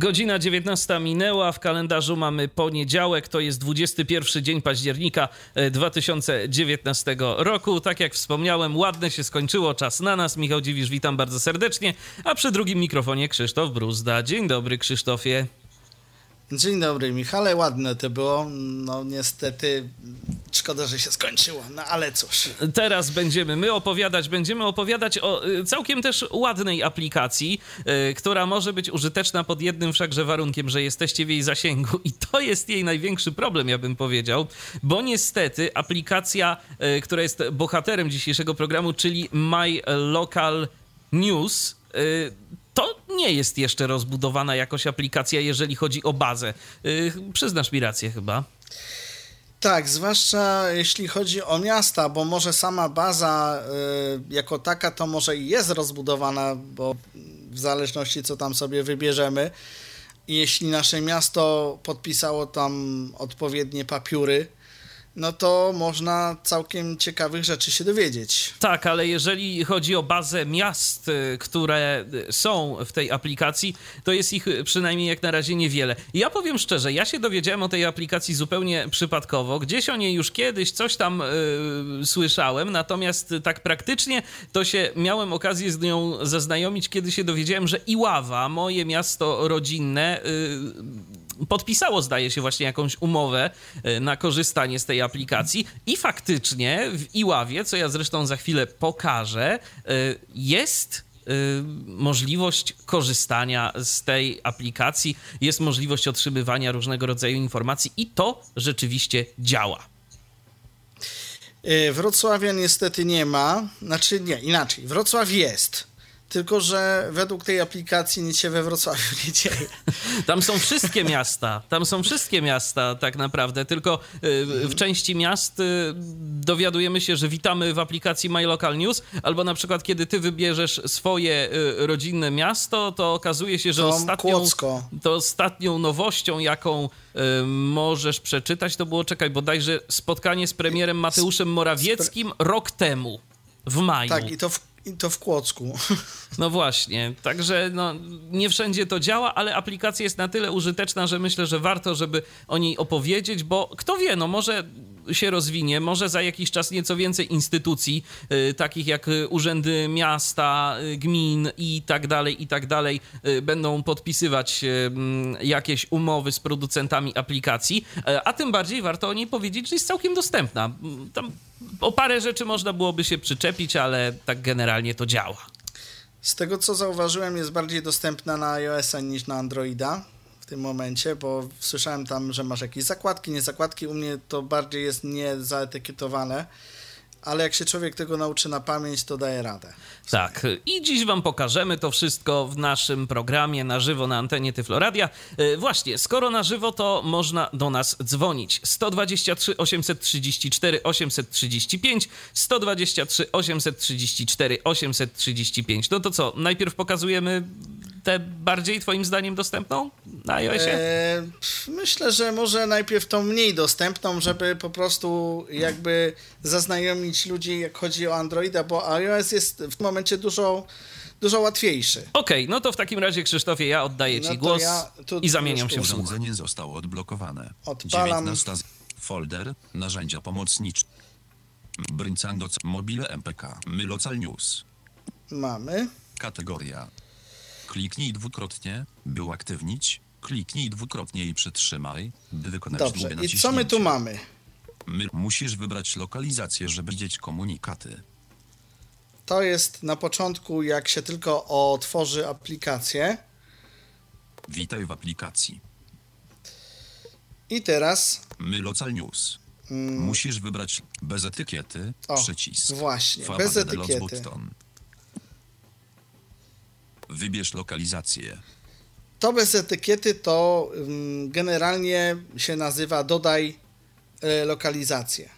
Godzina 19 minęła, w kalendarzu mamy poniedziałek, to jest 21 dzień października e, 2019 roku. Tak jak wspomniałem, ładne się skończyło, czas na nas. Michał Dziwisz, witam bardzo serdecznie, a przy drugim mikrofonie Krzysztof Bruzda. Dzień dobry Krzysztofie. Dzień dobry, Michale. Ładne to było. No niestety szkoda, że się skończyło, no ale cóż. Teraz będziemy my opowiadać, będziemy opowiadać o y, całkiem też ładnej aplikacji, y, która może być użyteczna pod jednym wszakże warunkiem, że jesteście w jej zasięgu i to jest jej największy problem, ja bym powiedział, bo niestety aplikacja, y, która jest bohaterem dzisiejszego programu, czyli My Local News, to nie jest jeszcze rozbudowana jakoś aplikacja, jeżeli chodzi o bazę. Przyznasz mi rację chyba. Tak, zwłaszcza jeśli chodzi o miasta, bo może sama baza y, jako taka to może i jest rozbudowana, bo w zależności co tam sobie wybierzemy. Jeśli nasze miasto podpisało tam odpowiednie papiery, no to można całkiem ciekawych rzeczy się dowiedzieć. Tak, ale jeżeli chodzi o bazę miast, y, które są w tej aplikacji, to jest ich przynajmniej jak na razie niewiele. Ja powiem szczerze, ja się dowiedziałem o tej aplikacji zupełnie przypadkowo. Gdzieś o niej już kiedyś coś tam yy, słyszałem, natomiast tak praktycznie to się miałem okazję z nią zaznajomić, kiedy się dowiedziałem, że Iława, moje miasto rodzinne, yy, podpisało, zdaje się, właśnie jakąś umowę e, na korzystanie z tej aplikacji i faktycznie w Iławie, co ja zresztą za chwilę pokażę, e, jest e, możliwość korzystania z tej aplikacji, jest możliwość otrzymywania różnego rodzaju informacji i to rzeczywiście działa. Wrocławia niestety nie ma, znaczy nie, inaczej, Wrocław jest tylko że według tej aplikacji nic się we Wrocławiu nie dzieje. Tam są wszystkie miasta, tam są wszystkie miasta tak naprawdę, tylko y, w części miast y, dowiadujemy się, że witamy w aplikacji My Local News, albo na przykład kiedy ty wybierzesz swoje y, rodzinne miasto, to okazuje się, że ostatnią, to ostatnią nowością, jaką możesz przeczytać, to było, czekaj, bodajże spotkanie z premierem Mateuszem Morawieckim rok temu, w maju. Tak, i to w i to w Kłodzku. No właśnie, także no, nie wszędzie to działa, ale aplikacja jest na tyle użyteczna, że myślę, że warto, żeby o niej opowiedzieć, bo kto wie, no może się rozwinie, może za jakiś czas nieco więcej instytucji, y, takich jak urzędy miasta, y, gmin i tak dalej, i tak dalej, y, będą podpisywać jakieś umowy z producentami aplikacji, a tym bardziej warto o niej powiedzieć, że jest całkiem dostępna. Tam o parę rzeczy można byłoby się przyczepić, ale tak generalnie to działa. Z tego co zauważyłem, jest bardziej dostępna na iOS-a niż na Androida tym momencie, bo słyszałem tam, że masz jakieś zakładki, nie zakładki. U mnie to bardziej jest niezaetykietowane ale jak się człowiek tego nauczy na pamięć, to daje radę. Tak, i dziś Wam pokażemy to wszystko w naszym programie na żywo na antenie Tyfloradia. E, właśnie, skoro na żywo, to można do nas dzwonić. 123 834 835, 123 834 835. No to co, najpierw pokazujemy tę bardziej Twoim zdaniem dostępną na iOSie? E, myślę, że może najpierw tą mniej dostępną, żeby po prostu jakby zaznajomić ludzi, jak chodzi o Androida, bo iOS jest w tym momencie dużo dużo łatwiejszy. Okej, okay, no to w takim razie Krzysztofie, ja oddaję no Ci głos ja i zamieniam się w Urządzenie zostało odblokowane. Odpalam. 19 folder, narzędzia pomocnicze. Brincandoc mobile MPK, Mylocal News. Mamy. Kategoria Kliknij dwukrotnie, by uaktywnić. Kliknij dwukrotnie i przytrzymaj, by wykonać Dobrze, długie i co my tu mamy? My musisz wybrać lokalizację, żeby widzieć komunikaty. To jest na początku, jak się tylko otworzy aplikację. Witaj w aplikacji. I teraz... My Local News. Mm. Musisz wybrać bez etykiety o, przycisk. Właśnie, bez etykiety. Wybierz lokalizację. To bez etykiety to mm, generalnie się nazywa dodaj e, lokalizację.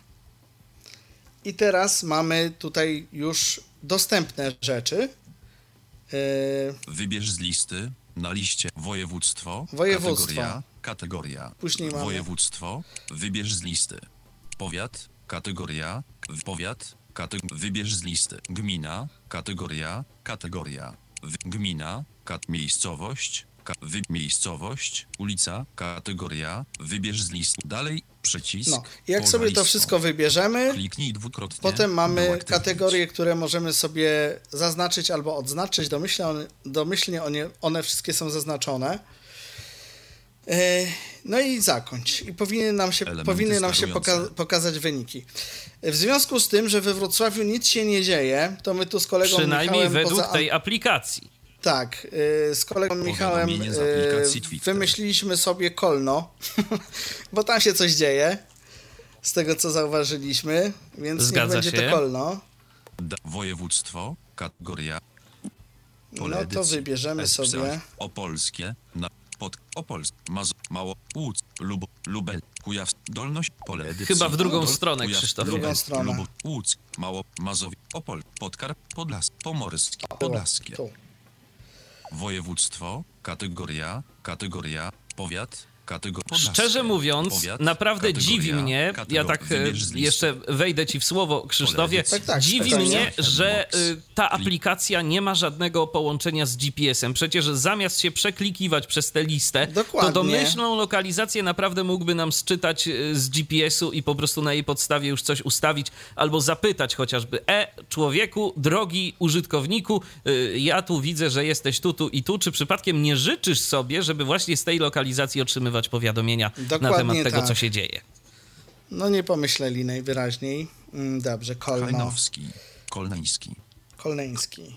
I teraz mamy tutaj już dostępne rzeczy. Yy, Wybierz z listy na liście województwo. Województwo. Kategoria. Kategoria. Później mamy- Województwo. Wybierz z listy. Powiat. Kategoria. w- Powiat. Kate, wybierz z listy. Gmina. Kategoria. Kategoria. Gmina. Kat, miejscowość. Ka, wy, miejscowość. Ulica. Kategoria. Wybierz z listy. Dalej przycisk. no, jak sobie to wszystko wybierzemy, Kliknij dwukrotnie. potem mamy kategorie, które możemy sobie zaznaczyć albo odznaczyć. Domyślnie domyślnie one, one wszystkie są zaznaczone. Yy, No i zakończ. I powinny nam się, Elementy powinny nam się poka pokazać wyniki. W związku z tym, że we Wrocławiu nic się nie dzieje, to my tu z kolegą Przynajmniej Michałem według poza... tej aplikacji. Tak, y, z kolegą Michałem Twitter. wymyśliliśmy sobie kolno, bo tam się coś dzieje, z tego co zauważyliśmy, więc Zgadza niech będzie się. to kolno. Da, województwo, kategoria. No to wybierzemy sobie. Opolskie, na, pod, Opolsk, Maz, Mało, Łódź, Lub, Lubel, Kujaw, Dolność, pole edycji. Chyba w drugą Dol- stronę, Kujaw, Krzysztofie. Drugą stronę. Lubów, Łódź, Mało, Mazowie, Opol, Podkar, Podlas, Pomorskie, Podlaskie. Województwo, kategoria, kategoria, powiat. Szczerze mówiąc, naprawdę dziwi mnie, ja tak e, jeszcze wejdę ci w słowo, Krzysztofie, Tak, tak, dziwi spokojnie. mnie, że y, ta aplikacja nie ma żadnego połączenia z GPS-em. Przecież zamiast się przeklikiwać przez tę listę, Dokładnie. to domyślną lokalizację naprawdę mógłby nam sczytać y, z GPS-u i po prostu na jej podstawie już coś ustawić, albo zapytać chociażby, e, człowieku, drogi użytkowniku, y, ja tu widzę, że jesteś tu, tu i tu, czy przypadkiem nie życzysz sobie, żeby właśnie z tej lokalizacji otrzymywać powiadomienia na Dokładnie temat tego, tak. co się dzieje? No nie pomyśleli najwyraźniej. Mm, Dobrze, kolno. Hajnowski, Kolneński, Kolneński.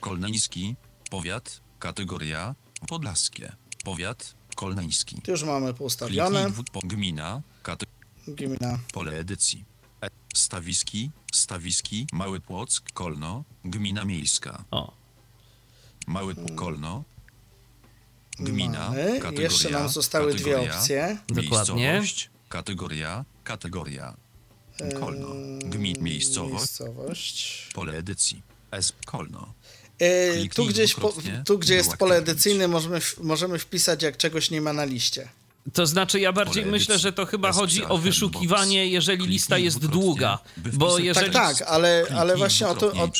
Kolneński, powiat, kategoria, Podlaskie, powiat, Kolneński. Tu już mamy poustawione. gmina, kate, Gmina. pole edycji. E, stawiski, Stawiski, Mały Płock, Kolno, gmina miejska. O, Mały P- Kolno, gmina, Mamy. kategoria, Jeszcze nam zostały dwie opcje. Dokładnie. Miejscowość, kategoria, kategoria. Kolno, gmin, miejscowość, Miejscowość. pole edycji. S, Kolno. E, tu, gdzieś po, tu, gdzie jest pole edycyjne, możemy, możemy wpisać, jak czegoś nie ma na liście. To znaczy, ja bardziej Pole myślę, że to chyba chodzi o wyszukiwanie, jeżeli lista jest długa. Bo jeżeli. Tak, tak, ale, ale właśnie o to, o,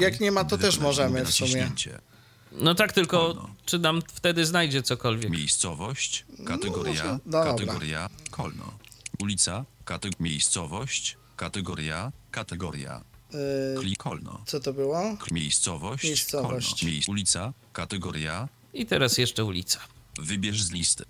jak nie ma, to też możemy w sumie. No tak, tylko Kolno. czy nam wtedy znajdzie cokolwiek? Miejscowość, kategoria, może- no kategoria, Kolno. Ulica, kate, miejscowość, kategoria, kategoria. Y, Klik Kolno. co to było? K- Miejscowość, Miejscowość. Kolno. Miejsc, ulica, kategoria, I teraz jeszcze ulica. wybierz z listy.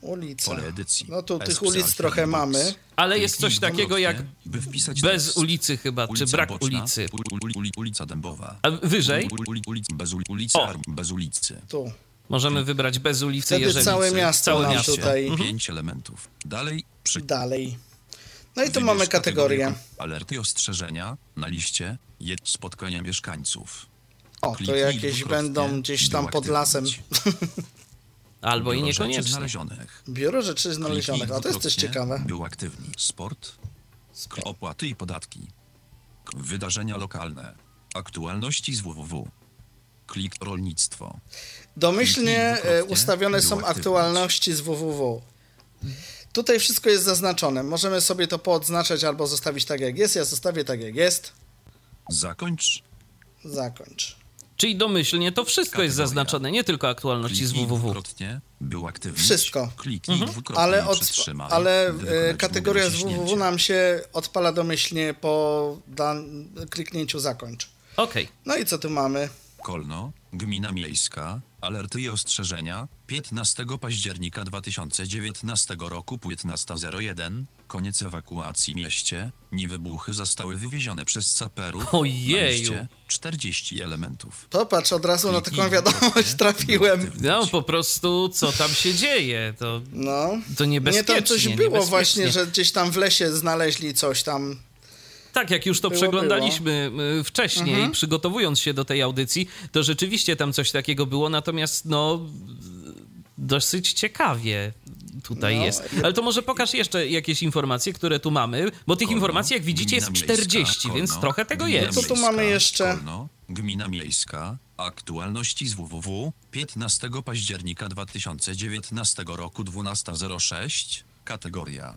Ulica. Pole edycji. No tu tych ulic trochę box. mamy. Ale jest coś takiego jak dwukrotnie, by wpisać bez ulicy chyba, czy brak boczna, ulicy. ul- ul- uli- ulica Dębowa. A wyżej Uli- uli- ulic- bez uli- ulicy, bez ulicy. Tu. możemy wybrać bez ulicy, Wtedy jeżeli... całe miasto całe nam miasto. tutaj. Pięć elementów. Dalej przy Dalej. No i tu mamy kategorię. Alerty ostrzeżenia na liście jed spotkania mieszkańców. O, to jakieś będą gdzieś tam pod lasem. Albo i Biuro rzeczy niekoniecznie. znalezionych. Biuro rzeczy znalezionych. A to jest też ciekawe. Był aktywni. Sport, K- opłaty i podatki. Wydarzenia lokalne. Aktualności z www. Klik rolnictwo. Domyślnie Kliknij e, ustawione są aktualności z www. Tutaj wszystko jest zaznaczone. Możemy sobie to poodznaczać albo zostawić tak jak jest. Ja zostawię tak jak jest. Zakończ. Zakończ. Czyli domyślnie to wszystko jest Kategoria. zaznaczone, nie tylko aktualności z Kliknij www. dwukrotnie, by uaktywnić. Wszystko. Kliknij dwukrotnie Ale, od, ale e, kategoria z www nam się odpala domyślnie po dan- kliknięciu zakończ. Okej. No i co tu mamy? Kolno, gmina miejska, alerty i ostrzeżenia, 15 października 2019 roku 15.01, koniec ewakuacji mieście, niewybuchy zostały wywiezione przez saperów. Ojeju. Na liście 40 elementów. Popatrz, od razu na taką wiadomość trafiłem. No po prostu co tam się dzieje, to, No. to Nie, niebezpiecznie. tam coś było właśnie, że gdzieś tam w lesie znaleźli coś tam. Tak, jak już to Było, przeglądaliśmy y, wcześniej, Mhm. przygotowując się do tej audycji, to rzeczywiście tam coś takiego było, natomiast no dosyć ciekawie tutaj No, jest. Ale to może pokaż jeszcze jakieś informacje, które tu mamy, bo tych Kolno, informacji, jak widzicie, jest gmina miejska, 40, więc Kolno, trochę tego jest. Co tu mamy jeszcze? Kolno, Gmina Miejska. Aktualności z www. 15 października 2019 roku 12.06. Kategoria.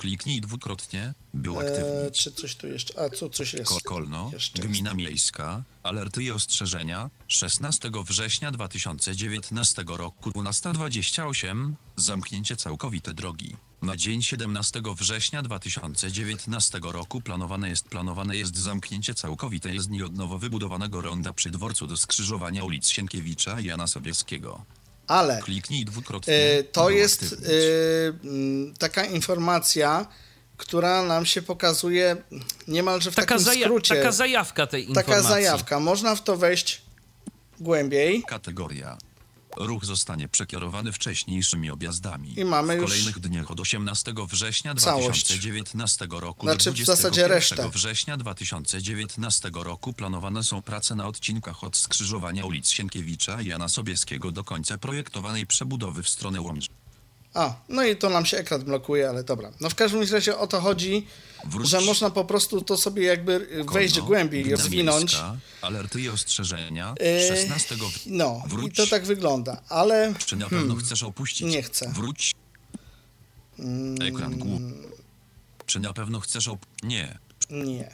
Kliknij dwukrotnie, by E, uaktywnić. czy coś tu jeszcze? A, tu coś jest. Ko- Kolno, jeszcze Gmina Miejska, alerty i ostrzeżenia, 16 września 2019 roku 12.28, zamknięcie całkowite drogi. Na dzień 17 września 2019 roku planowane jest planowane jest zamknięcie całkowite jezdni od nowo wybudowanego ronda przy dworcu do skrzyżowania ulic Sienkiewicza i Jana Sobieskiego. Ale Kliknij dwukrotnie. e, to jest e, taka informacja, która nam się pokazuje niemalże w Taka, takim zaja- skrócie. taka zajawka tej informacji. Taka zajawka. Można w to wejść głębiej. Kategoria. Ruch zostanie przekierowany wcześniejszymi objazdami. I mamy w już kolejnych dniach od 18 września całość. 2019 roku Znaczy, do w zasadzie 21 resztę. września 2019 roku planowane są prace na odcinkach od skrzyżowania ulic Sienkiewicza i Jana Sobieskiego do końca projektowanej przebudowy w stronę Łomży. A, no i to nam się ekran blokuje, ale dobra. No w każdym razie o to chodzi, Wróć. że można po prostu to sobie jakby wejść Kolno, głębiej i rozwinąć. Alerty i ostrzeżenia. E, 16 w... No, Wróć. i to tak wygląda, ale Czy na pewno chcesz opuścić? nie chcę. Wróć. Ekran głów. Czy na pewno chcesz op... Nie. nie.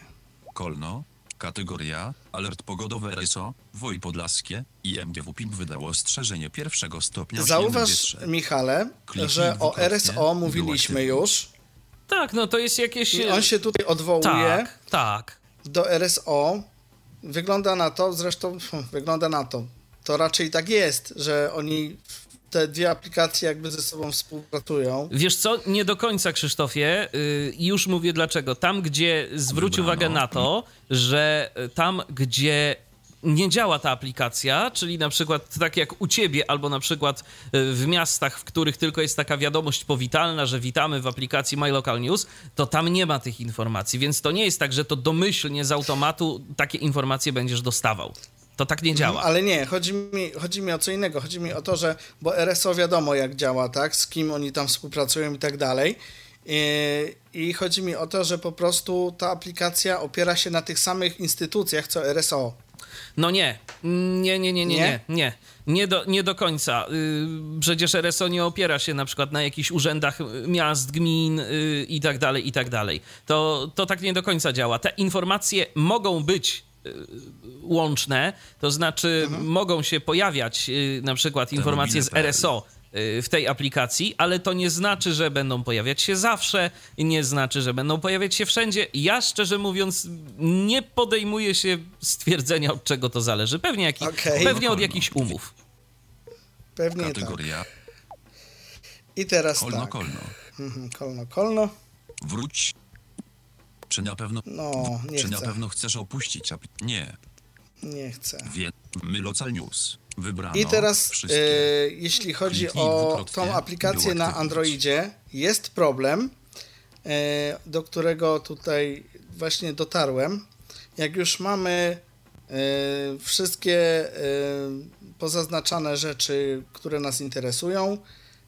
Kolno. Kategoria. Alert pogodowy RSO. Woj Podlaskie. I MGW PIP wydało ostrzeżenie pierwszego stopnia Zauważ. Michale, Kliknij że o RSO mówiliśmy już. Tak, no to jest jakieś... I on się tutaj odwołuje Tak, tak. do RSO. Wygląda na to, zresztą hm, wygląda na to, to raczej tak jest, że oni te dwie aplikacje jakby ze sobą współpracują. Wiesz co, nie do końca, Krzysztofie. Yy, już mówię dlaczego. Tam, gdzie zwróć Wybrano. uwagę na to, że y, tam, gdzie nie działa ta aplikacja, czyli na przykład tak jak u ciebie, albo na przykład y, w miastach, w których tylko jest taka wiadomość powitalna, że witamy w aplikacji My Local News, to tam nie ma tych informacji, więc to nie jest tak, że to domyślnie z automatu takie informacje będziesz dostawał. To tak nie działa. Ale nie, chodzi mi, chodzi mi o co innego. Chodzi mi o to, że bo RSO wiadomo jak działa, tak? Z kim oni tam współpracują i tak dalej. I, I chodzi mi o to, że po prostu ta aplikacja opiera się na tych samych instytucjach co RSO. No nie, nie, nie, nie, nie, Nie? nie, nie. Do, nie do końca. Yy, Przecież RSO nie opiera się na przykład na jakichś urzędach y, miast, gmin yy, i tak dalej, i tak dalej. To, to tak nie do końca działa. Te informacje mogą być łączne, to znaczy mogą się pojawiać yy, na przykład informacje z. RSO y, w tej aplikacji, ale to nie znaczy, że będą pojawiać się zawsze, nie znaczy, że będą pojawiać się wszędzie. Ja szczerze mówiąc nie podejmuję się stwierdzenia, od czego to zależy. Pewnie, jaki, Okej. pewnie od Kolno. jakichś umów. Pewnie tak. Kategoria. I teraz Kolno, tak. kolno. Mhm, kolno, kolno. Wróć. Czy na pewno... No, nie Czy na chcę. pewno chcesz opuścić. Nie. Nie chcę. Wie... My Local News. Wybrano I teraz, e, jeśli chodzi Kliknij o tą aplikację na. Androidzie, jest problem, e, do którego tutaj właśnie dotarłem. Jak już mamy e, wszystkie e, pozaznaczane rzeczy, które nas interesują,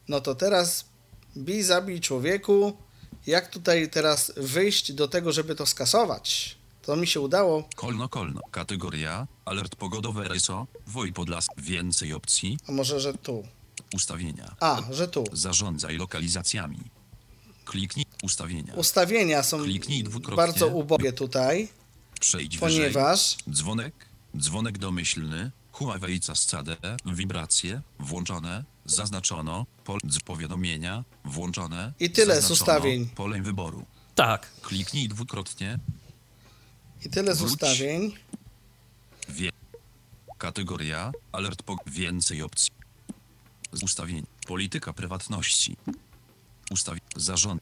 no to teraz bij, zabij człowieku. Jak tutaj teraz wyjść do tego, żeby to skasować? To mi się udało. Kolno, kolno. Kategoria. Alert pogodowy RSO. Woj Podlas. Więcej opcji. A może, że tu. Ustawienia. A, że tu. Zarządzaj lokalizacjami. Kliknij ustawienia. Ustawienia są Kliknij dwukrotnie. bardzo ubogie tutaj, Przejdź wyżej. ponieważ Dzwonek. Dzwonek domyślny. Huawei Cascade. Wibracje. Włączone. Zaznaczono. Pol z powiadomienia. Włączone. I tyle z ustawień. Polem wyboru. Tak. Kliknij dwukrotnie. i tyle z Wróć. ustawień. Wie. Kategoria. Alert po. Więcej opcji. Z ustawień. Polityka prywatności. Ustawień. Zarząd.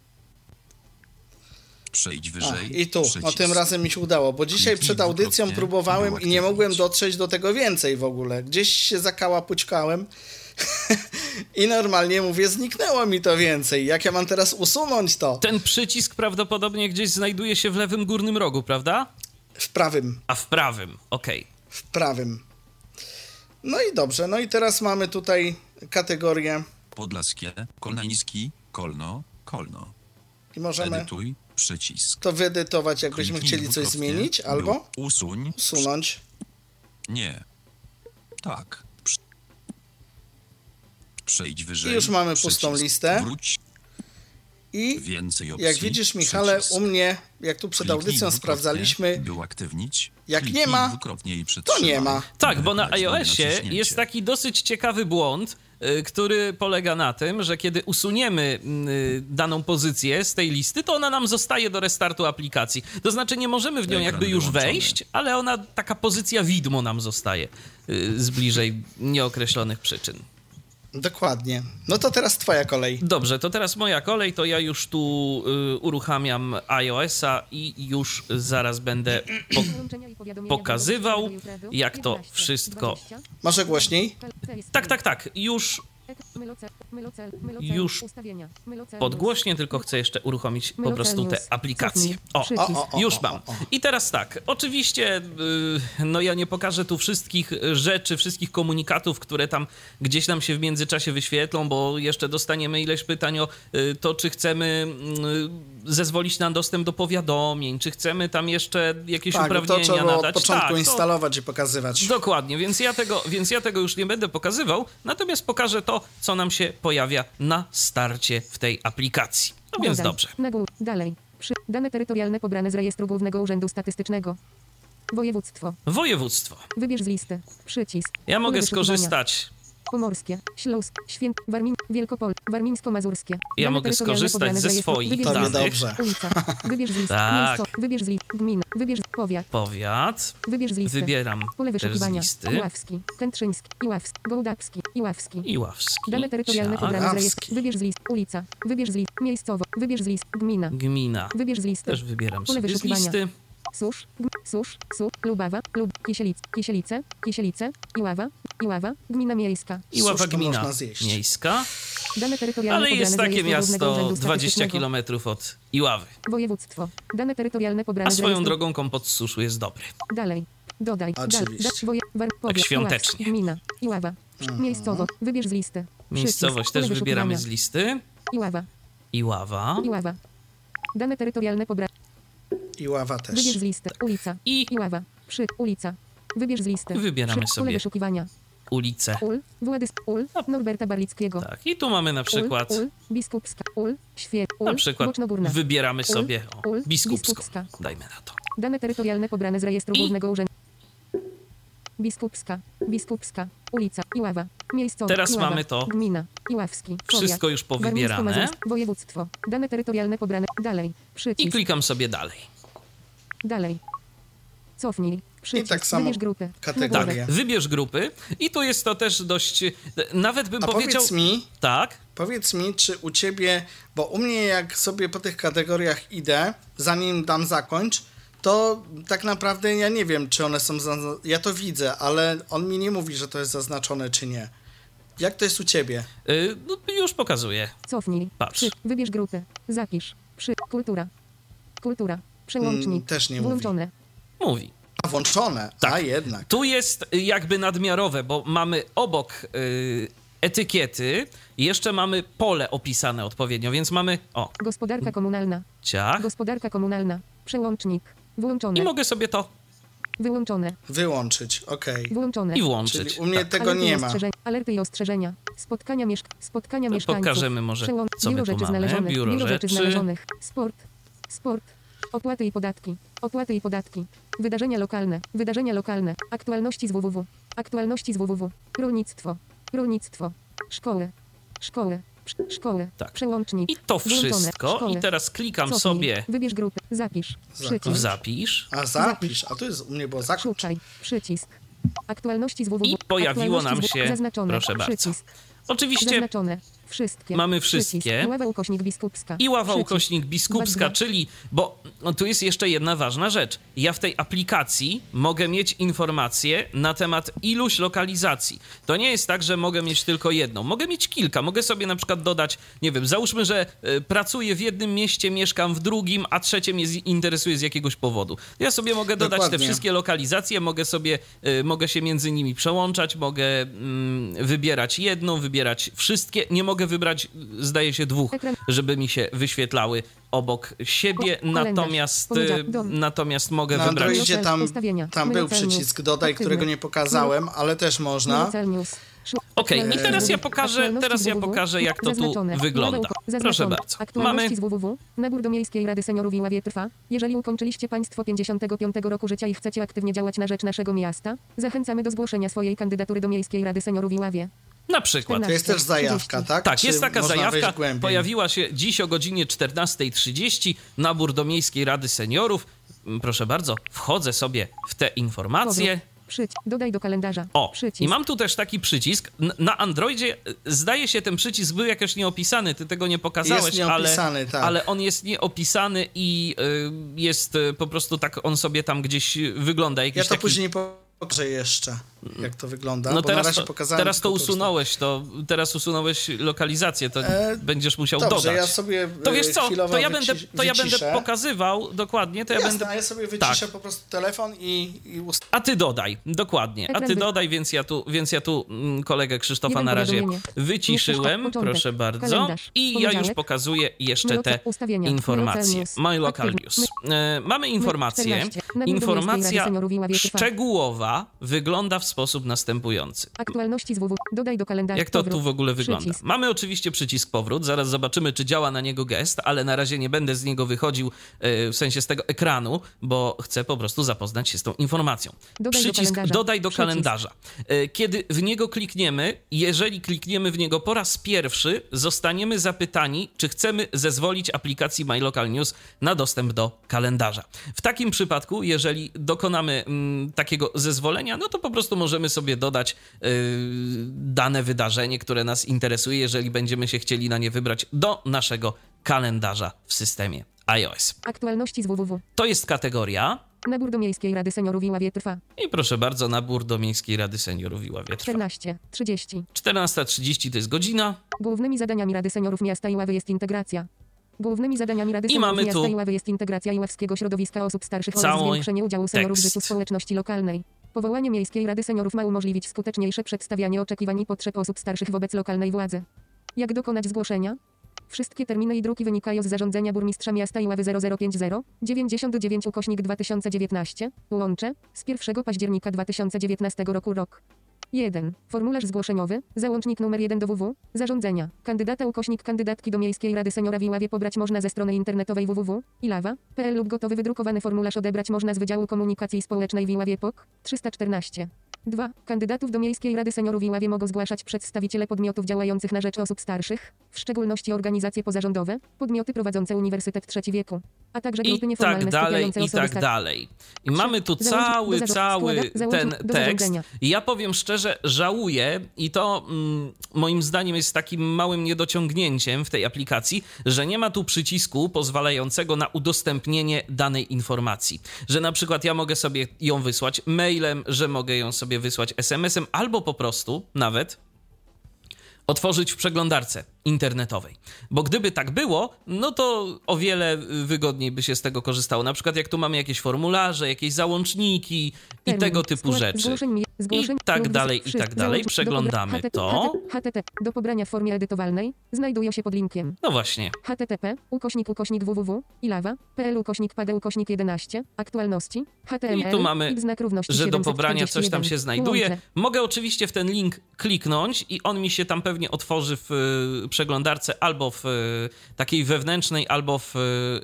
Przejdź A, wyżej. I tu, no przycisk. tym razem mi się udało, bo dzisiaj przed audycją próbowałem i nie mogłem dotrzeć do tego więcej w ogóle. Gdzieś się zakałapućkałem i normalnie mówię, zniknęło mi to więcej. Jak ja mam teraz usunąć to? Ten przycisk prawdopodobnie gdzieś znajduje się w lewym górnym rogu, prawda? W prawym, A w prawym, okej. w prawym. No i dobrze, no i teraz mamy tutaj kategorię Podlaskie. Kolnański. Kolno. Kolno. i możemy Edytuj. Przycisk. to wyedytować, jakbyśmy Kliknij chcieli coś zmienić, albo Usuń. usunąć. Nie. Tak. Prze- Przejdź wyżej. I już mamy pustą Przycisk. listę. Wróć. I Więcej opcji. jak widzisz, Michale, Przycisk. u mnie, jak tu przed Kliknij audycją sprawdzaliśmy, By uaktywnić. Jak Kliknij nie ma, to nie ma. Tak, bo na iOSie jest taki dosyć ciekawy błąd, który polega na tym, że kiedy usuniemy y, daną pozycję z tej listy, to ona nam zostaje do restartu aplikacji. To znaczy nie możemy w nią Ekran jakby już wejść, ale ona, taka pozycja widmo nam zostaje y, z bliżej nieokreślonych przyczyn. Dokładnie. No to teraz twoja kolej. Dobrze, to teraz moja kolej, to ja już tu y, uruchamiam iOS-a i już zaraz będę po- pokazywał, jak to wszystko... Może głośniej? Tak, tak, tak, już Już podgłośnie, tylko chcę jeszcze uruchomić po prostu tę aplikację. O, O, już mam. I teraz tak, oczywiście, y, no ja nie pokażę tu wszystkich rzeczy, wszystkich komunikatów, które tam gdzieś nam się w międzyczasie wyświetlą, bo jeszcze dostaniemy ileś pytań o y, to, czy chcemy y, zezwolić na dostęp do powiadomień, czy chcemy tam jeszcze jakieś Tak, to uprawnienia trzeba było od nadać. początku tak, to- instalować i pokazywać. Dokładnie, więc ja, tego, więc ja tego już nie będę pokazywał, natomiast pokażę to, co nam się pojawia na starcie w tej aplikacji. No więc Dodaj. dobrze. Na górę. Dalej. Przy. Dane terytorialne pobrane z rejestru Głównego Urzędu Statystycznego. Województwo. Województwo. Wybierz z listy. Przycisk. Ja mogę skorzystać. Pomorskie, Śląsk, Święt, Warmin, Wielkopol, Warmińsko-Mazurskie. Ja Dane mogę skorzystać ze swoich Wybierz danych. niedobrze. Ulica. Wybierz z listy. Tak. Miasto. Wybierz z listy. Gmina. Wybierz powiat. Powiat. Wybierz z listy. Wybieram Pole też z wyszukiwania. listy. Iławski, Kętrzyński, Iławski, Gołdapski, Iławski. Iławski. Dane terytorialne pobrane z rejestru. Wybierz z list. Ulica. Wybierz z list. Miejscowo. Wybierz z list. Gmina. Gmina. Wybierz z listy. Też wybieram Pole sobie z wyszukiwania. listy. Susz, Susz, Su, Lubawa, Lub, Kisielic, Kisielice, Kisielice, Iława, Iława, Gmina Miejska. Iława gmina miejska. Dane terytorialne Ale jest takie miasto Urzędu 20 Statystycznego. kilometrów od Iławy. Województwo. Dane terytorialne pobrane A swoją drogą kompot z suszu jest dobry. Dalej. Dodaj. Dal, Oczywiście. da, woje, war, powiat, świątecznie. Iławski, Gmina. Iława. Miejscowo. Wybierz z listy. Miejscowość Przycisk. Też wybieramy z listy. Iława. Iława. Iława. Dane terytorialne pobrane. I ława też. Wybierz z listy. Ulica. I Iława. Przy. Ulica. Wybierz z listy. Wybieramy Przy. sobie. Pole wyszukiwania. ulicę. Ul. Władys. Ul. Norberta Barlickiego. Tak, i tu mamy na przykład, Ul, ul, biskupska, ul, świe, ul, na przykład bocznogórna. wybieramy sobie o, ul, biskupską. biskupska. Dajmy na to. Dane terytorialne pobrane z rejestru I- Głównego Urzędu. Biskupska, Biskupska, ulica, Iława, miejscowe, Teraz Iława, mamy to. Gmina, Iławski, Wszystko powiat, już powybierane. Województwo, dane terytorialne pobrane, dalej, I przycisk, klikam sobie dalej. Dalej, cofnij, przycisk, tak samo wybierz grupę, kategorie. nagłówek. Tak, wybierz grupy i tu jest to też dość, nawet bym A powiedział, powiedz mi, tak, powiedz mi, czy u ciebie, bo u mnie jak sobie po tych kategoriach idę, zanim dam zakończ, to tak naprawdę ja nie wiem, czy one są, ja to widzę, ale on mi nie mówi, że to jest zaznaczone, czy nie. Jak to jest u ciebie? y, no, już pokazuję. Cofnij, Patrz. przy, wybierz grupę, zapisz, przy, kultura, kultura, przełącznik, Mm, też nie mówi. włączone, Mówi. A włączone, Tak. a jednak. Tu jest jakby nadmiarowe, bo mamy obok y, etykiety jeszcze mamy pole opisane odpowiednio, więc mamy, o, gospodarka komunalna, ciach Gospodarka komunalna. Przełącznik. Włączone. i mogę sobie to Wyłączone. Wyłączyć, okej. Włączone. i Czyli włączyć. u mnie Tak. tego Alerty nie ma. ostrzeżenia. Alerty i ostrzeżenia. Spotkania, mieszk spotkania To mieszkańców. pokażemy może, Przełą- co my Biuro tu rzeczy mamy. znależonych. Biuro rzeczy rzeczy. znależonych. Sport. Sport. Opłaty i podatki. Opłaty i podatki. Wydarzenia lokalne. Wydarzenia lokalne. Aktualności z www. Aktualności z www. Rolnictwo. Rolnictwo. Szkoły. Szkoły. Szkoły. Tak. Przełącznik. I to wszystko. Szkoły. I teraz klikam Cofnij. sobie Wybierz grupę. Zapisz. Przycisk. zapisz. A zapisz, a tu jest u mnie było zakończ. Szukaj. Przycisk. Aktualności z www. I pojawiło nam się- Zaznaczone. proszę bardzo. Przycisk. Oczywiście Zaznaczone. Wszystkie. Mamy Przycisk. wszystkie. Ława ukośnik biskupska. i ława Przycisk. ukośnik biskupska, czyli, bo no, tu jest jeszcze jedna ważna rzecz. Ja w tej aplikacji mogę mieć informacje na temat iluś lokalizacji. To nie jest tak, że mogę mieć tylko jedną. Mogę mieć kilka. Mogę sobie na przykład dodać, nie wiem, załóżmy, że y, pracuję w jednym mieście, mieszkam w drugim, a trzecie mnie z- interesuje z jakiegoś powodu. Ja sobie mogę dodać te Dokładnie. wszystkie lokalizacje, mogę sobie, y, mogę się między nimi przełączać, mogę mm, wybierać jedną, wybierać wszystkie. Nie mogę mogę wybrać, zdaje się, dwóch, żeby mi się wyświetlały obok siebie, natomiast, y, natomiast mogę Na wybrać... Androidzie tam, tam był przycisk dodaj, którego nie pokazałem, ale też można. Okej, i aktualności teraz ja pokażę- teraz ja pokażę, jak to tu wygląda. Proszę bardzo. Aktualności Mamy- z www. Nabór do Miejskiej Rady Seniorów i Ławie trwa. Jeżeli ukończyliście Państwo 55 roku życia i chcecie aktywnie działać na rzecz naszego miasta, zachęcamy do zgłoszenia swojej kandydatury do Miejskiej Rady Seniorów i Ławie. Na przykład. To jest też zajawka, 30. tak? Tak, Czy jest taka zajawka. Pojawiła się dziś o godzinie 14.30. Nabór do Miejskiej Rady Seniorów. Mm, Proszę bardzo, wchodzę sobie w te informacje. Przyć. Dodaj do kalendarza. O, Przycisk. i mam tu też taki przycisk. Na Androidzie y, zdaje się ten przycisk był jakoś nieopisany, ty tego nie pokazałeś, Jest nieopisany, ale, tak. ale on jest nieopisany i y, jest y, po prostu tak, on sobie tam gdzieś wygląda. Jakiś Ja to taki... później pokażę jeszcze, jak to wygląda. No bo na teraz, razie to, pokazałem teraz to usunąłeś, to teraz usunąłeś lokalizację, to E, będziesz musiał Dobrze, dodać. ja sobie To wiesz e, co, chwilowo to ja, będę, to ja będę pokazywał dokładnie, to ja Jasne, będę... a ja sobie wyciszę Tak. po prostu telefon i, i ust- A ty dodaj, dokładnie. A Ekran ty dodaj, więc ja tu, więc ja tu mm, kolegę Krzysztofa na razie wyciszyłem, proszę bardzo. I ja już pokazuję jeszcze te informacje. News. My Local. News. E, Mamy informację. 14. Nabór do Miejskiej Informacja szczegółowa wygląda w sposób następujący. Aktualności z www. Dodaj do kalendarza. Jak to Powrót. tu w ogóle wygląda? Przycisk. Mamy oczywiście przycisk powrót, zaraz zobaczymy, czy działa na niego gest, ale na razie nie będę z niego wychodził e, w sensie z tego ekranu, bo chcę po prostu zapoznać się z tą informacją. Dodaj do przycisk kalendarza. dodaj do Przycisk. kalendarza. E, Kiedy w niego klikniemy, jeżeli klikniemy w niego po raz pierwszy, zostaniemy zapytani, czy chcemy zezwolić aplikacji My Local News na dostęp do kalendarza. W takim przypadku, jeżeli dokonamy mm, takiego zezwolenia, no to po prostu możemy sobie dodać yy, dane wydarzenie, które nas interesuje, jeżeli będziemy się chcieli na nie wybrać do naszego kalendarza w systemie iOS. Aktualności z www. To jest kategoria. Nabór do Miejskiej Rady Seniorów i Ławie trwa. I proszę bardzo, nabór do Miejskiej Rady Seniorów i Ławie trwa. 14. 30. 14.30 to jest godzina. Głównymi zadaniami Rady Seniorów Miasta i Ławy jest integracja. Głównymi zadaniami Rady I Seniorów mamy Miasta tu i Ławy jest integracja iławskiego środowiska osób starszych oraz zwiększenie udziału seniorów w życiu społeczności lokalnej. Powołanie Miejskiej Rady Seniorów ma umożliwić skuteczniejsze przedstawianie oczekiwań i potrzeb osób starszych wobec lokalnej władzy. Jak dokonać zgłoszenia? Wszystkie terminy i druki wynikają z zarządzenia burmistrza miasta Iławy 0050 99 ukośnik 2019 łącze z 1 października 2019 roku rok. 1. Formularz zgłoszeniowy, załącznik numer 1 do WW, zarządzenia. Kandydata ukośnik kandydatki do Miejskiej Rady Seniora w Iławie pobrać można ze strony internetowej www.ilawa.pl lub gotowy wydrukowany formularz odebrać można z Wydziału Komunikacji Społecznej w Iławie POK 314. 2. Kandydatów do Miejskiej Rady Seniorów w Iławie mogą zgłaszać przedstawiciele podmiotów działających na rzecz osób starszych, w szczególności organizacje pozarządowe, podmioty prowadzące Uniwersytet Trzeci Wieku, a także I grupy nieformalne tak dalej, i tak dalej. I mamy tu cały, cały ten tekst. I ja powiem szczerze, żałuję i to mm, moim zdaniem jest takim małym niedociągnięciem w tej aplikacji, że nie ma tu przycisku pozwalającego na udostępnienie danej informacji. Że na przykład ja mogę sobie ją wysłać mailem, że mogę ją sobie wysłać SMS-em albo po prostu nawet otworzyć w przeglądarce internetowej. Bo gdyby tak było, no to o wiele wygodniej by się z tego korzystało. Na przykład jak tu mamy jakieś formularze, jakieś załączniki i Termin, tego typu rzeczy. Zgłoszeń, mi- zgłoszeń, tak dalej, i tak dalej. Przeglądamy to. HTTP, do pobrania w formie edytowalnej znajdują się pod linkiem No właśnie. http ukośnik ukośnik www ilawa.pl ukośnik pade ukośnik 11 aktualności html I tu mamy, i że do pobrania coś tam 741. się znajduje. Mogę oczywiście w ten link kliknąć i on mi się tam pewnie otworzy w y, przeglądarce albo w y, takiej wewnętrznej, albo w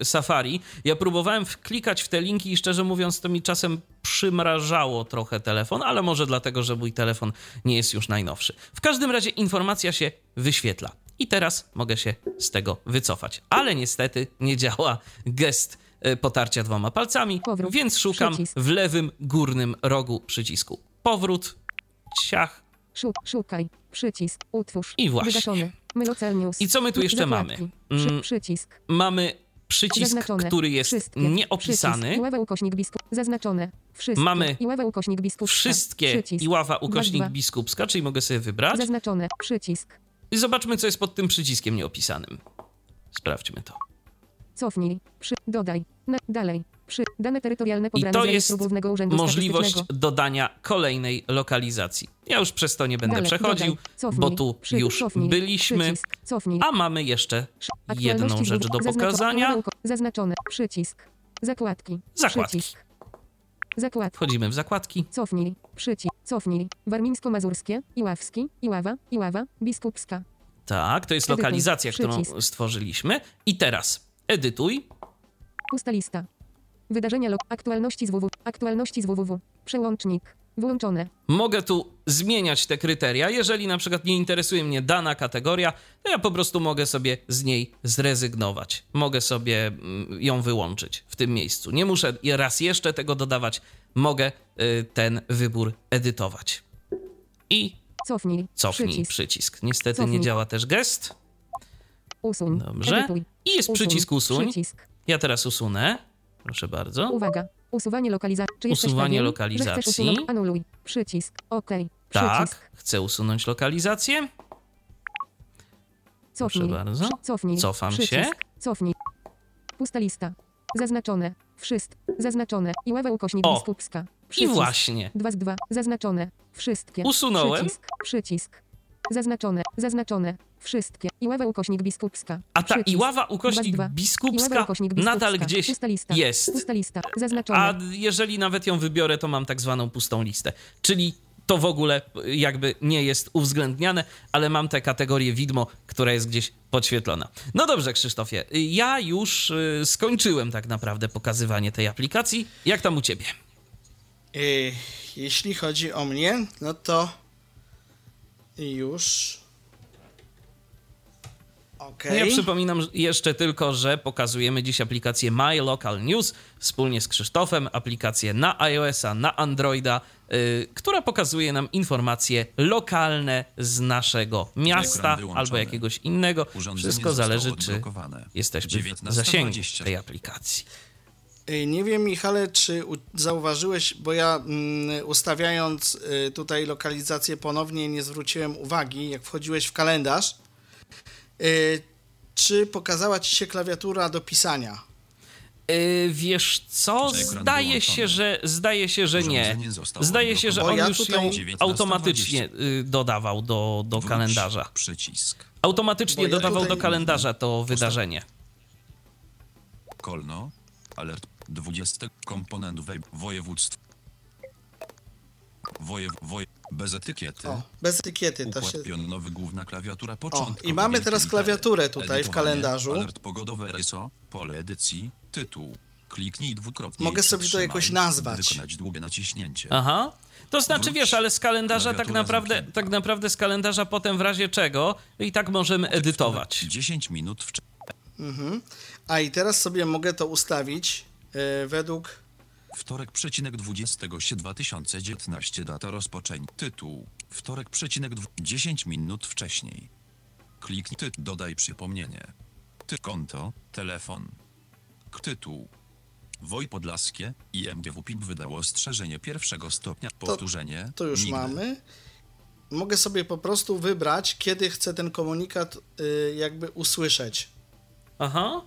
y, Safari. Ja próbowałem klikać w te linki i szczerze mówiąc to mi czasem przymrażało trochę telefon, ale może dlatego, że mój telefon nie jest już najnowszy. W każdym razie informacja się wyświetla. I teraz mogę się z tego wycofać. Ale niestety nie działa gest y, potarcia dwoma palcami, Powrót. więc szukam Przycisk. w lewym górnym rogu przycisku. Powrót, ciach. Szu- szukaj przycisk utwórz I właśnie. wygaszony I co my tu jeszcze mamy? Przy, Mm, przycisk Mamy przycisk, zaznaczone który jest wszystkie nieopisany. zaznaczone wszystkie Mamy Wszystkie przycisk Iława ukośnik dwa. biskupska, czyli mogę sobie wybrać. zaznaczone przycisk I zobaczmy, co jest pod tym przyciskiem nieopisanym. Sprawdźmy to. Cofnij. Przy, dodaj. Na, dalej. Przy, dane terytorialne I to jest możliwość dodania kolejnej lokalizacji. Ja już przez to nie będę Dalej, przechodził, dodaj, cofnij, bo tu przy- już cofnij, byliśmy, Przycisk, cofnij. a mamy jeszcze jedną rzecz do pokazania. Zaznaczone. Przycisk. Zakładki. Zakładki. Przycisk. Zakładki. Wchodzimy w zakładki. Cofnij. Przycisk. Cofnij. Warmińsko-Mazurskie. Iławski. Iława. Iława. Biskupska. Tak, to jest Edytuj. lokalizacja, którą stworzyliśmy. I teraz edytuj. Pusta lista. Wydarzenia log. Aktualności z www. Aktualności z www. Przełącznik. Włączone. Mogę tu zmieniać te kryteria. Jeżeli na przykład nie interesuje mnie dana kategoria, to ja po prostu mogę sobie z niej zrezygnować. Mogę sobie mm, ją wyłączyć w tym miejscu. Nie muszę raz jeszcze tego dodawać. Mogę y, ten wybór edytować. I Cofnij. cofnij przycisk. Przycisk. Niestety nie Cofnij. działa też gest. Usuń. Dobrze. Edytuj. I jest przycisk usuń. Przycisk. Ja teraz usunę. Proszę bardzo. Uwaga. Usuwanie lokalizacji. Czy Usuwanie pewien, lokalizacji. Usunąć? Anuluj. Przycisk. OK. Tak, chcę usunąć lokalizację. Cofnij. bardzo. Przy- Cofnij. Cofam Przycisk. się. Cofnij. Pusta lista. Zaznaczone. Wszystko. Zaznaczone. Iława ukośnik O. biskupska. I Przycisk. właśnie. 2 z 2. Zaznaczone. Wszystkie. Usunąłem. Przycisk. Przycisk. Zaznaczone. Zaznaczone. Wszystkie. Iława ukośnik biskupska. A ta Przycisk. Iława ukośnik Dwa z dwa. biskupska Iława ukośnik biskupska. nadal gdzieś Pusta lista. jest. Pusta lista. Zaznaczone. A jeżeli nawet ją wybiorę, to mam tak zwaną pustą listę. Czyli to w ogóle jakby nie jest uwzględniane, ale mam tę kategorię widmo, która jest gdzieś podświetlona. No dobrze, Krzysztofie, ja już y, skończyłem tak naprawdę pokazywanie tej aplikacji. Jak tam u ciebie? Y, Jeśli chodzi o mnie, no to już. No ja przypominam jeszcze tylko, że pokazujemy dziś aplikację My Local News wspólnie z Krzysztofem, aplikację na iOS-a, na Androida, y, która pokazuje nam informacje lokalne z naszego miasta albo jakiegoś innego. Urządzenie Wszystko zależy, czy jesteśmy w 19:20. zasięgu tej aplikacji. Y, Nie wiem, Michale, czy zauważyłeś, bo ja mm, ustawiając y, tutaj lokalizację ponownie nie zwróciłem uwagi, jak wchodziłeś w kalendarz, y, czy pokazała ci się klawiatura do pisania? Wiesz co? Zdaje się, że, zdaje się, że nie. Zdaje się, że on już ją 19:20. automatycznie dodawał do, do kalendarza. Przycisk. Automatycznie dodawał do kalendarza to wydarzenie. Kolno. Alert. 20. Komponent web. Województw. Wojew... Woje... Bez etykiety. O, bez etykiety to Układ się... pionowy, główna klawiatura, początkowa. i mamy teraz klawiaturę tutaj w kalendarzu. Alert pogodowy RSO, pole edycji, tytuł. Kliknij dwukrotnie. Mogę sobie to jakoś nazwać. Wykonać długie naciśnięcie. Aha. To znaczy, wiesz, ale z kalendarza tak naprawdę, zamknięta. tak naprawdę z kalendarza potem w razie czego i tak możemy edytować. 10 minut wcześniej. Mhm. A i teraz sobie mogę to ustawić y, według... Wtorek przecinek 20 się 2019 data rozpoczęcia. Tytuł. Wtorek przecinek dwu- 10 minut wcześniej. Kliknij ty, dodaj przypomnienie. Ty konto, telefon. K- Tytuł. Woj Podlaskie i MGW PIP wydało ostrzeżenie pierwszego stopnia. Powtórzenie. To już nigdy. mamy. Mogę sobie po prostu wybrać, kiedy chcę ten komunikat y, jakby usłyszeć. Aha.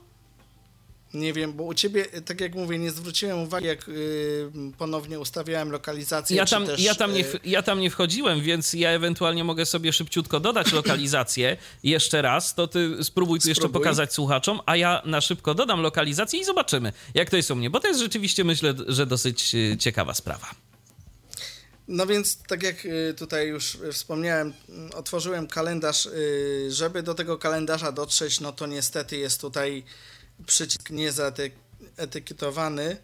Nie wiem, bo u ciebie, y, tak jak mówię, nie zwróciłem uwagi, jak y, ponownie ustawiałem lokalizację. Ja tam, też, ja, tam nie, y, ja tam nie wchodziłem, więc ja ewentualnie mogę sobie szybciutko dodać lokalizację jeszcze raz. To ty spróbuj tu jeszcze pokazać słuchaczom, a ja na szybko dodam lokalizację i zobaczymy, jak to jest u mnie, bo to jest rzeczywiście, myślę, że dosyć y, ciekawa sprawa. No więc, tak jak tutaj już wspomniałem, mm, otworzyłem kalendarz. Żeby do tego kalendarza dotrzeć, no to niestety jest tutaj przycisk niezaetykietowany,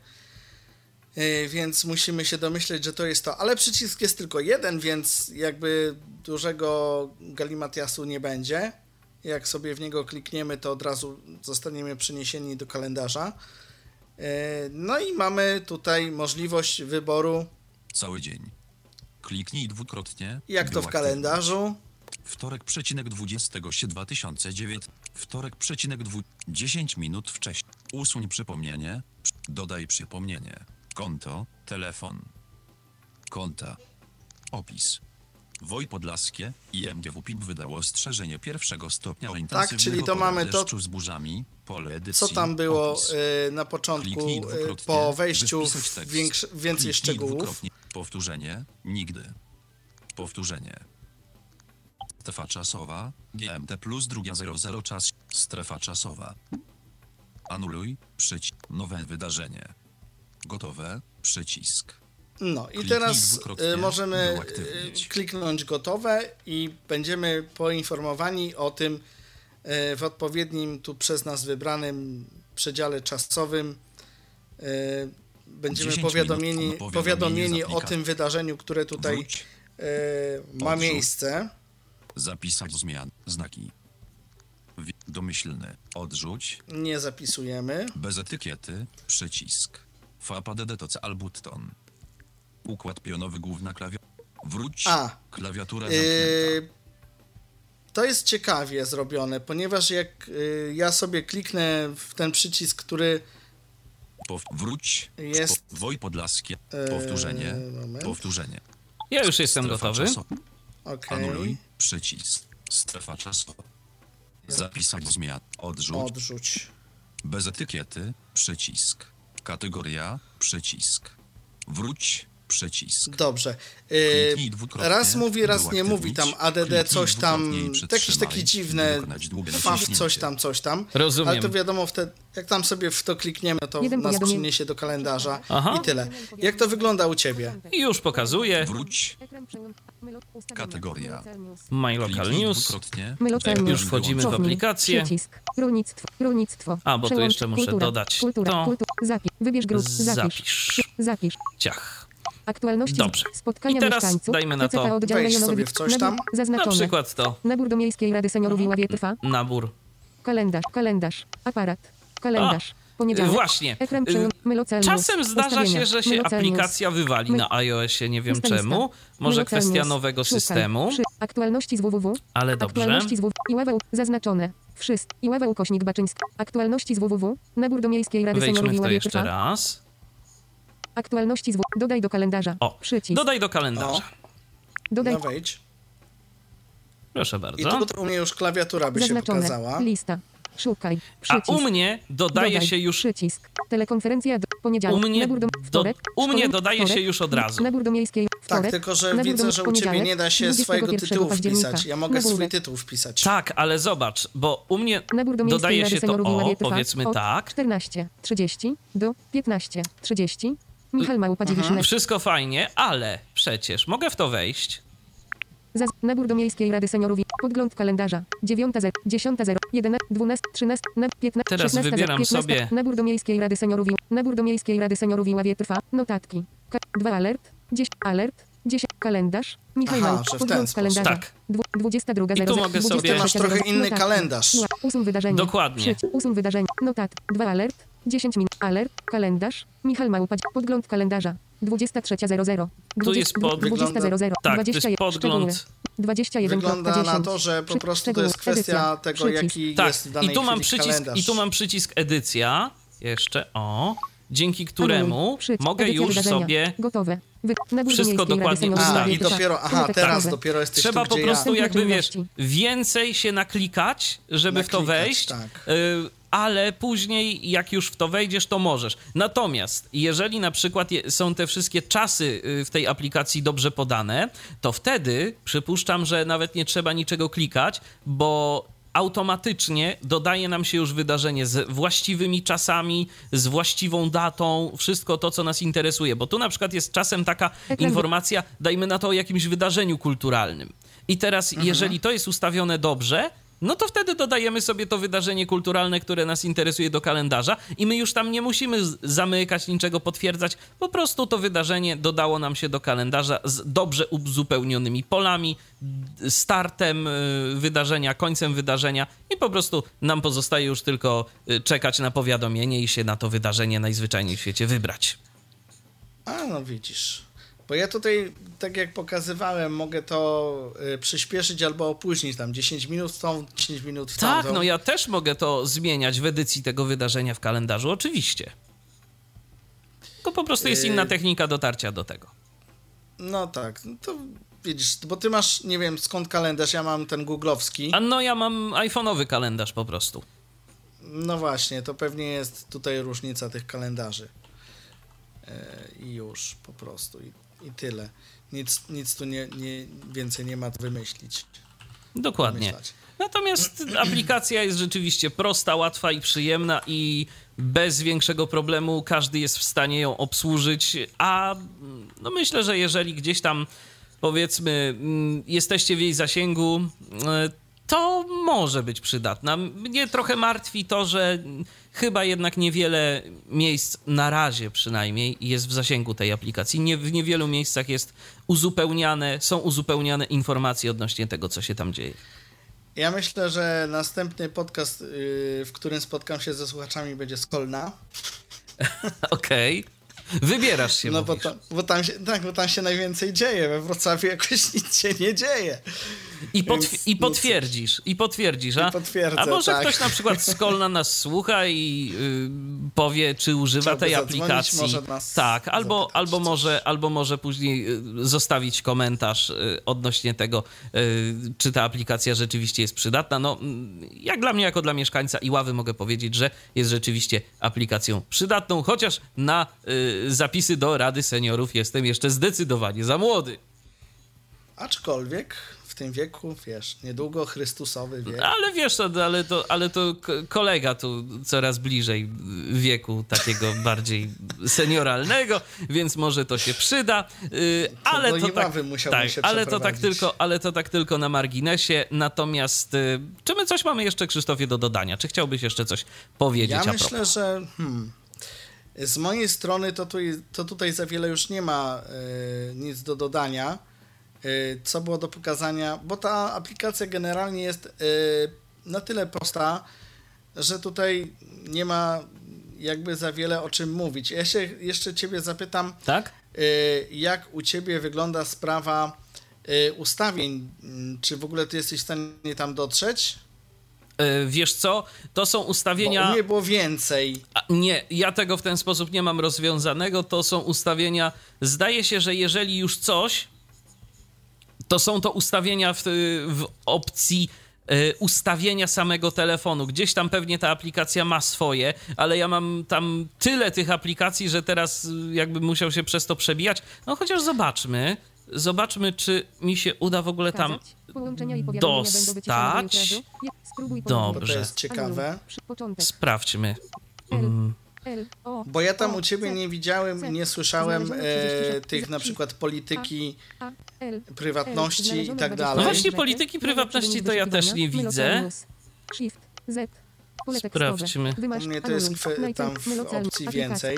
y, więc musimy się domyśleć, że to jest to. Ale przycisk jest tylko jeden, więc jakby dużego galimatiasu nie będzie. Jak sobie w niego klikniemy, to od razu zostaniemy przeniesieni do kalendarza. Y, No i mamy tutaj możliwość wyboru Cały dzień. Kliknij dwukrotnie. Jak to w kalendarzu? Wtorek przecinek 20 się 2009. Wtorek przecinek dwu... 10 minut wcześniej. Usuń przypomnienie. Przy- Dodaj przypomnienie. Konto. Telefon. Konta. Opis. Woj Podlaskie i MGW PIP wydało ostrzeżenie pierwszego stopnia o Tak, intensywnego czyli to mamy to- z burzami, pole edycji, Co tam było opis. y, na początku, y, po wejściu w większy, więcej szczegółów? Powtórzenie, nigdy. Powtórzenie. Strefa czasowa, GMT plus druga 00 czas, strefa czasowa. Anuluj, przycisk, nowe wydarzenie. Gotowe, przycisk. No i teraz y, możemy y, kliknąć gotowe i będziemy poinformowani o tym y, w odpowiednim tu przez nas wybranym przedziale czasowym. Będziemy 10 powiadomieni, na powiadomieni o tym wydarzeniu, które tutaj Wróć, ma miejsce. Zapisać zmian, znaki. Domyślny, odrzuć, Nie zapisujemy. bez etykiety, przycisk. FAPADD to C albutton. Układ pionowy główna klawiatura. Wróć, A. klawiatura. Yy, to jest ciekawie zrobione, ponieważ jak y, ja sobie kliknę w ten przycisk, który Pow- wróć, jest- Spo- Woj Podlaskie, Yy, powtórzenie, moment. powtórzenie. Ja już jestem Strefa gotowy. czasowa. Okej, Anuluj, przycisk. Strefa czasowa. Zapisać zmian, odrzuć, odrzuć. bez etykiety, przycisk. Kategoria, przycisk. Wróć, przycisk. Dobrze. Yy, raz mówi, raz nie mówi tam. ADD, coś tam, jakieś takie dziwne, faw, coś tam, coś tam. Rozumiem. Ale to wiadomo, wtedy, jak tam sobie w to klikniemy, to Jeden nas przyniesie do kalendarza Aha. i tyle. Jak to wygląda u Ciebie? I już pokazuję. Wróć. Kategoria. My Local News. Już wchodzimy w aplikację. Przycisk. Rolnictwo. Rolnictwo. A, bo tu jeszcze muszę dodać to. Kultura. Zapisz. Wybierz grup. Zapisz. Zapisz. Zapisz. Ciach. Aktualności. Dobrze. Spotkania I teraz mieszkańców. dajmy na to- oddział Wejdź rejonowy. sobie w coś Nabór- tam. Na Zaznaczone. przykład to. Nabór do Miejskiej Rady Seniorów i Ławie trwa. Nabór. Kalendarz. Kalendarz. Aparat. Kalendarz. Poniedziałek. Właśnie. Y, Czasem zdarza się, że się aplikacja wywali na iOSie, nie wiem czemu. Może kwestia nowego systemu, Aktualności z www. ale dobrze. Aktualności z www. Iławeł. Zaznaczone. Wszystko. Iławeł kośnik Baczyński. Aktualności z www. Nabór do Miejskiej Rady Seniorów i w to Ławie jeszcze raz. Aktualności z. Dodaj do kalendarza. O, Przycisk. dodaj do kalendarza. Dodaj. No wejdź. Proszę I bardzo. tu u mnie już klawiatura by się Zaznaczone. pokazała. Lista. Szukaj. A Przycisk. u mnie dodaje Dodaj. się już Przycisk. Telekonferencja do U poniedziałek. mnie, Nabór do, do, wtorek. u mnie dodaje wtorek. się już od razu. Nabór do miejskiej. Wtorek. Tak, tylko że Nabór widzę, że u Ciebie nie da się 21 swojego tytułu wpisać. Ja mogę Nagłówek. swój tytuł wpisać. Tak, ale zobacz, bo u mnie Nabór do dodaje się to i o, powiedzmy od tak. 14.30 do 15.30. Michał Małpa Mhm. 90. Wszystko fajnie, ale przecież mogę w to wejść. Zaz- nabór do Miejskiej Rady Seniorów i podgląd kalendarza 9.0, 10.0, 11, 12, 13, na 15, Teraz 16, wybieram 15, sobie- Nabór do Miejskiej Rady Seniorów i Nabór do Miejskiej Rady Seniorów i Ławie trwa. Notatki. Ka- 2 alert, 10 alert, 10 kalendarz. Michał Aha, Małpa, że w ten podgląd kalendarza. Tak. Dwu- 22 I tu mogę sobie- Ty masz trochę inny kalendarz. Usuń wydarzenie. Dokładnie. Przyć, usuń wydarzenie. Notat. 2 alert, 10 minut. Alert, kalendarz. Michał Małpa, podgląd kalendarza. 23.00. Tu jest pod- 20.00. Tak, to jest 21. podgląd. Szczegóły. 21 Wygląda na to, że po prostu to jest kwestia edycja, tego, przycisk. jaki Tak, jest w danej i tu mam przycisk, kalendarz. i tu mam przycisk edycja. Jeszcze o, dzięki któremu mogę edycja już wydarzenia. sobie Gotowe. Wy, Wszystko dokładnie ustawić. I dopiero, aha, Notatki teraz nowe. dopiero jesteś Trzeba tu, po gdzie prostu ja. jakby wiesz, więcej się naklikać, żeby w to Naklikać, wejść. tak. y, ale później, jak już w to wejdziesz, to możesz. Natomiast, jeżeli na przykład są te wszystkie czasy y, w tej aplikacji dobrze podane, to wtedy przypuszczam, że nawet nie trzeba niczego klikać, bo automatycznie dodaje nam się już wydarzenie z właściwymi czasami, z właściwą datą, wszystko to, co nas interesuje. Bo tu na przykład jest czasem taka informacja, dajmy na to o jakimś wydarzeniu kulturalnym. I teraz, jeżeli to jest ustawione dobrze, no to wtedy dodajemy sobie to wydarzenie kulturalne, które nas interesuje do kalendarza i my już tam nie musimy zamykać, niczego potwierdzać. Po prostu to wydarzenie dodało nam się do kalendarza z dobrze uzupełnionymi polami, startem y, wydarzenia, końcem wydarzenia i po prostu nam pozostaje już tylko y, czekać na powiadomienie i się na to wydarzenie najzwyczajniej w świecie wybrać. A, no widzisz. Bo ja tutaj, tak jak pokazywałem, mogę to y, przyspieszyć albo opóźnić tam 10 minut w tą, 10 minut w Tak, tamtą. no ja też mogę to zmieniać w edycji tego wydarzenia w kalendarzu, oczywiście. Tylko po prostu jest Yy. inna technika dotarcia do tego. No tak, no to widzisz, bo ty masz, nie wiem skąd kalendarz, ja mam ten googlowski. A no ja mam iPhone'owy kalendarz po prostu. No właśnie, to pewnie jest tutaj różnica tych kalendarzy. E, I już po prostu. I, i tyle. Nic, nic tu nie, nie, więcej nie ma wymyślić. Dokładnie. Wymyślać. Natomiast aplikacja jest rzeczywiście prosta, łatwa i przyjemna i bez większego problemu każdy jest w stanie ją obsłużyć, a no myślę, że jeżeli gdzieś tam powiedzmy mm, jesteście w jej zasięgu, e, to może być przydatna. Mnie trochę martwi to, że chyba jednak niewiele miejsc, na razie przynajmniej, jest w zasięgu tej aplikacji. Nie, w niewielu miejscach jest uzupełniane, są uzupełniane informacje odnośnie tego, co się tam dzieje. Ja myślę, że następny podcast, yy, w którym spotkam się ze słuchaczami, będzie z Kolna. Okej. Wybierasz się, No bo, to, bo, tam się, tak, bo tam się najwięcej dzieje. We Wrocławiu jakoś nic się nie dzieje. I, potw- I potwierdzisz, i potwierdzisz, a, a może tak. ktoś na przykład z Kolna nas słucha i y, powie, czy używa Chciałby tej aplikacji. może nas tak, albo, albo, może, albo może później y, zostawić komentarz y, odnośnie tego, y, czy ta aplikacja rzeczywiście jest przydatna. No, mm, jak dla mnie, jako dla mieszkańca Iławy mogę powiedzieć, że jest rzeczywiście aplikacją przydatną, chociaż na y, zapisy do Rady Seniorów jestem jeszcze zdecydowanie za młody. Aczkolwiek tym wieku, wiesz, niedługo Chrystusowy wiek. Ale wiesz, to, ale to, ale to kolega tu coraz bliżej wieku takiego bardziej senioralnego, więc może to się przyda. Yy, ale do to tak, tak, się ale to tak tylko, ale to tak tylko na marginesie. Natomiast y, czy my coś mamy jeszcze, Krzysztofie, do dodania? Czy chciałbyś jeszcze coś powiedzieć Ja myślę, że hmm, z mojej strony to, tu, to tutaj za wiele już nie ma y, nic do dodania. Y, co było do pokazania, bo ta aplikacja generalnie jest y, na tyle prosta, że tutaj nie ma jakby za wiele o czym mówić. Ja się jeszcze ciebie zapytam, Tak? y, jak u ciebie wygląda sprawa ustawień? Mm, Czy w ogóle ty jesteś w stanie tam dotrzeć? Y, wiesz co? To są Bo ustawienia... u mnie było więcej. A, Nie, ja tego w ten sposób nie mam rozwiązanego. To są ustawienia. Zdaje się, że jeżeli już coś, to są to ustawienia w, w opcji e, ustawienia samego telefonu. Gdzieś tam pewnie ta aplikacja ma swoje, ale ja mam tam tyle tych aplikacji, że teraz y, jakbym musiał się przez to przebijać. No chociaż zobaczmy. Zobaczmy, czy mi się uda w ogóle tam dostać. Dobrze. To jest ciekawe. Sprawdźmy. Mm, Bo ja tam u ciebie nie widziałem, nie słyszałem e, 36. tych na przykład polityki prywatności i tak 20. dalej. No właśnie, polityki prywatności to ja też nie widzę. Sprawdźmy. U mnie to jest tam w opcji więcej.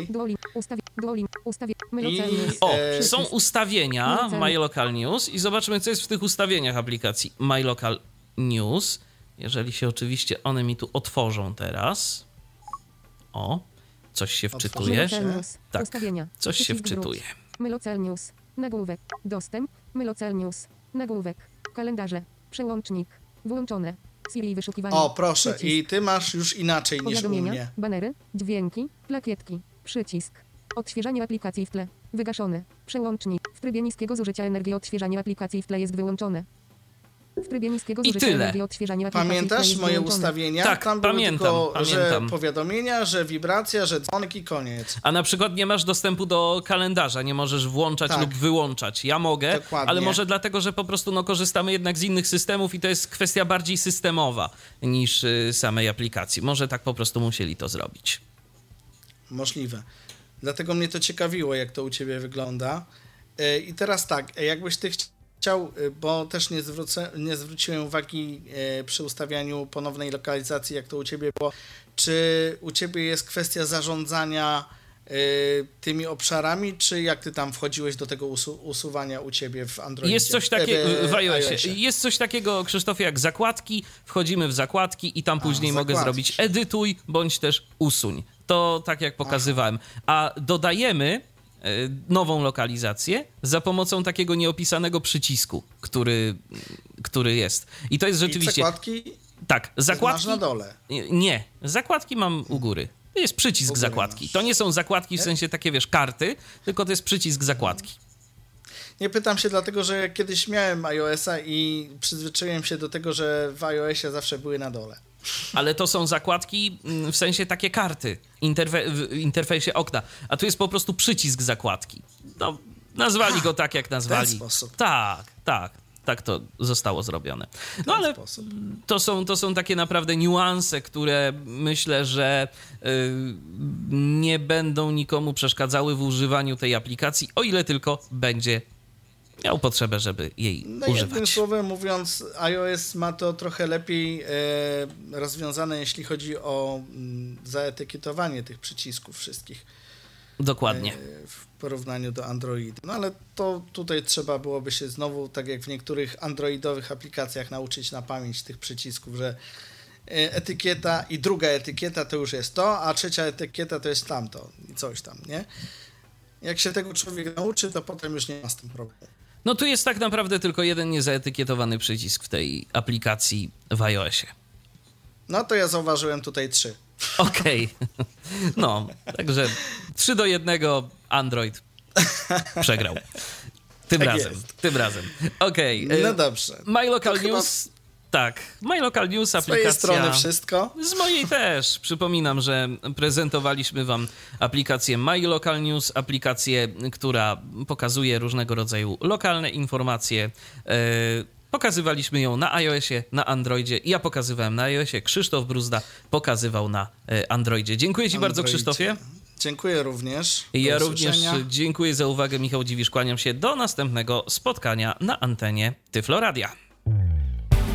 I-. O, E, są ustawienia Local. My Local News i zobaczmy, co jest w tych ustawieniach aplikacji My Local News. Jeżeli się oczywiście one mi tu otworzą teraz. O, coś się wczytuje. Tak, Ustawienia. coś się wczytuje. Mylocel news. Nagłówek. Dostęp. Mylocel news. Nagłówek. Kalendarze. Przełącznik. Włączone. Siri wyszukiwanie. O, proszę, Przycisk. i ty masz już inaczej niż u mnie. banery, dźwięki, plakietki, przycisk. Odświeżanie aplikacji w tle. Wygaszony. Przełącznik. W trybie niskiego zużycia energii odświeżanie aplikacji w tle jest wyłączone. W trybie niskiego I tyle. Pamiętasz moje wyłączone. ustawienia? Tak, Tam pamiętam, tylko, że pamiętam. powiadomienia, że wibracja, że dzwonek i koniec. A na przykład nie masz dostępu do kalendarza, nie możesz włączać Tak. lub wyłączać. Ja mogę, Dokładnie. ale może dlatego, że po prostu no, korzystamy jednak z innych systemów i to jest kwestia bardziej systemowa niż y, samej aplikacji. Może tak po prostu musieli to zrobić. Możliwe. Dlatego mnie to ciekawiło, jak to u ciebie wygląda. E, I teraz tak, jakbyś ty chciał, e, bo też nie, zwrócę, nie zwróciłem uwagi e, przy ustawianiu ponownej lokalizacji, jak to u ciebie było, czy u ciebie jest kwestia zarządzania e, tymi obszarami, czy jak ty tam wchodziłeś do tego usu- usuwania u ciebie w Androidzie? Jest coś takiego E, w iOSie. Jest coś takiego, Krzysztofie, jak zakładki. Wchodzimy w zakładki i tam później mogę zrobić edytuj bądź też usuń. To tak jak pokazywałem. A dodajemy nową lokalizację za pomocą takiego nieopisanego przycisku, który, który jest. I to jest I rzeczywiście. zakładki Tak, masz zakładki. na dole. Nie, zakładki mam u góry. To jest przycisk zakładki. masz. To nie są zakładki w sensie takie, wiesz, karty, tylko to jest przycisk zakładki. Nie pytam się dlatego, że kiedyś miałem iOS-a i przyzwyczaiłem się do tego, że w iOSie zawsze były na dole. Ale to są zakładki, mm, w sensie takie karty interfe w interfejsie okna. A tu jest po prostu przycisk zakładki. No, nazwali go tak, jak nazwali. sposób. Tak, tak. Tak to zostało zrobione. No ten ale to są, to są takie naprawdę niuanse, które myślę, że y, nie będą nikomu przeszkadzały w używaniu tej aplikacji, o ile tylko będzie miał potrzebę, żeby jej No jednym używać. słowem mówiąc, iOS ma to trochę lepiej e, rozwiązane, jeśli chodzi o mm, zaetykietowanie tych przycisków wszystkich Dokładnie. e, w porównaniu do Androida. No ale to tutaj trzeba byłoby się znowu, tak jak w niektórych androidowych aplikacjach, nauczyć na pamięć tych przycisków, że e, etykieta i druga etykieta to już jest to, a trzecia etykieta to jest tamto i coś tam, nie? Jak się tego człowiek nauczy, to potem już nie ma z tym problemu. No tu jest tak naprawdę tylko jeden niezaetykietowany przycisk w tej aplikacji w iOSie. No to ja zauważyłem tutaj trzy. Okej. No, także 3 do 1 Android przegrał. Tym Tak razem. jest. Tym razem. Okej. e, No dobrze. My Local To News. Tak. My Local News Z aplikacja. twojej strony wszystko. Z mojej też. Przypominam, że prezentowaliśmy Wam aplikację My Local News, aplikację, która pokazuje różnego rodzaju lokalne informacje. E, Pokazywaliśmy ją na iOSie, na Androidzie. Ja pokazywałem na iOSie, Krzysztof Bruzda pokazywał na e, Androidzie. Dziękuję Ci bardzo, Androidzie. Krzysztofie. Dziękuję również. Do Ja również dziękuję za uwagę. Michał Dziwisz, kłaniam się do następnego spotkania na antenie Tyfloradia.